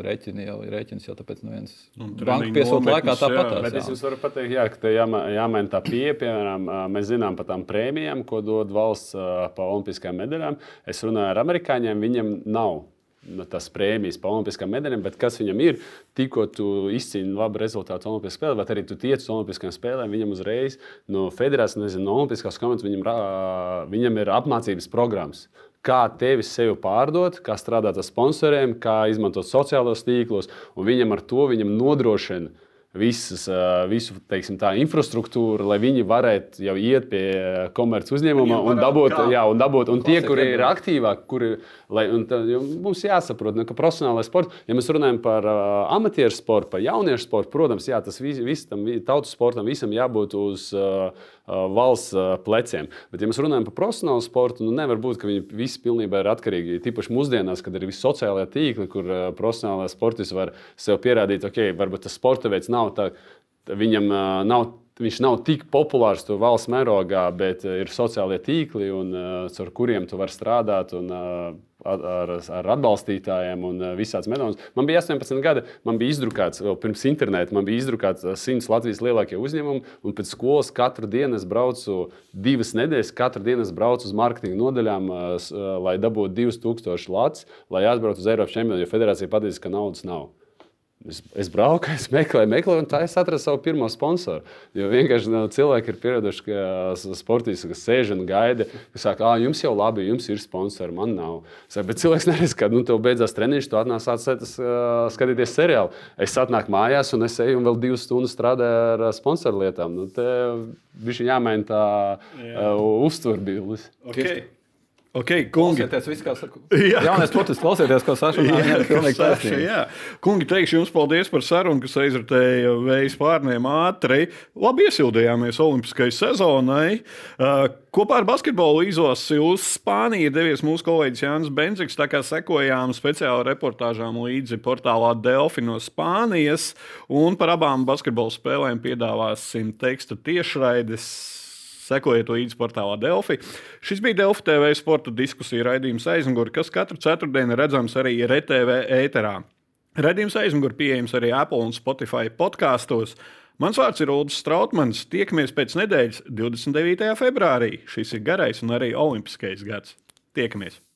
S3: rēķini jau ir rēķins, jau tāpēc neviens nu, banka piesūta laikā tāpat.
S2: Bet es jums varu pateikt, jā, ka te jāma, jāmaina tā pieeja. Piemēram, mēs zinām par tām prēmijām, ko dod valsts pa olimpiskajām medaļām. Es runāju ar amerikāņiem, viņiem nav nu, tas prēmijas pa olimpiskām medaļām, bet kas viņam ir, tikko tu izcīni labu rezultātu Olimpiskajā spēlē, vai arī tu tiec uz Olimpiskajām spēlēm, viņam uzreiz no federācijas, nezinu, no Olimpiskās komandas, viņam, viņam ir apmācības programmas kā tevi sevi pārdot, kā strādāt ar sponsoriem, kā izmantot sociālos tīklos, un viņam ar to viņam nodrošina visas, visu teiksim, tā, infrastruktūru, lai viņi varētu jau iet pie komerces uzņēmuma un dabūt, jā, un dabūt. Un tie, kuri ir aktīvāki, kuri, lai, tā, mums jāsaprot, ne, ka profesionālais sports, ja mēs runājam par uh, amatieru sportu, par jauniešu sportu, protams, jā, tas vis, vis, tam tautas sportam visam jābūt uz. Uh, valsts pleciem. Bet, ja mēs runājam par profesionālu sportu, nu nevar būt, ka viņi visi pilnībā ir atkarīgi. Tīpaši mūsdienās, kad ir visi sociālajie tīkli, kur profesionālais sportists var sev pierādīt, ok, varbūt tas sporta veids nav tā, viņam nav. Viņš nav tik populārs to valsts mērogā, bet ir sociālie tīkli, un, uh, ar kuriem tu vari strādāt. Un, uh, ar, ar atbalstītājiem un eh, visādas metodas. Man bija 18 gadi, man bija izdrukāts, vēl pirms interneta, man bija izdrukāts 100 eh, Latvijas lielākie uzņēmumi, un pēc skolas katru dienu es braucu divas nedēļas, katru dienu es braucu uz mārketinga nodaļām, eh, lai dabūtu 2000 lats, lai aizbrauktu uz Eiropas čempionu, jo federācija pateica, ka naudas nav. Es, es braucu, es meklēju, meklēju, un tā es atradu savu pirmo sponsoru. Jo vienkārši nu, cilvēki ir pieraduši, ka sportisti, kas sēž un gaida, ka saka, ah, jums jau labi, jums ir sponsori, man nav. Saku, bet cilvēks neredz, ka nu, tev beidzās treniņš, tu atnāc atcetas, uh, skatīties seriālu. Es atnāku mājās un es eju un vēl divas stundas strādāju ar sponsoru lietām. Nu, te bija jāmaina tā Jā. uh, uzturbildes.
S1: Okay. Okay, kungi,
S3: klausieties, visu, kā saka. Jā, jaunais sportists, klausieties, ko Saša. Jā.
S1: Kungi, teikšu jums paldies par sarunu, kas aizritēja vējas pārniem ātri. Labi iesildījāmies Olimpiskajai sezonai. Uh, kopā ar basketbolu izlasi uz Spāniju devies mūsu kolēģis Jānis Benziks, tā kā sekojām speciālu reportāžām līdzi portālā Delfi no Spānijas, un par abām basketbola spēlēm piedāvāsim teksta tiešraides Sekojiet līdzi portālā Delfi. Šis bija Delfi TV sporta diskusija raidījums aizmugurē, kas katru ceturtdienu redzams arī RTV ēterā. Radījums aizmugurē pieejams arī Apple un Spotify podkāstos. Mans vārds ir Ulrichs Strautmans. Tiekamies pēc nedēļas, 29. februārī. Šis ir garais un arī olimpiskais gads. Tiekamies!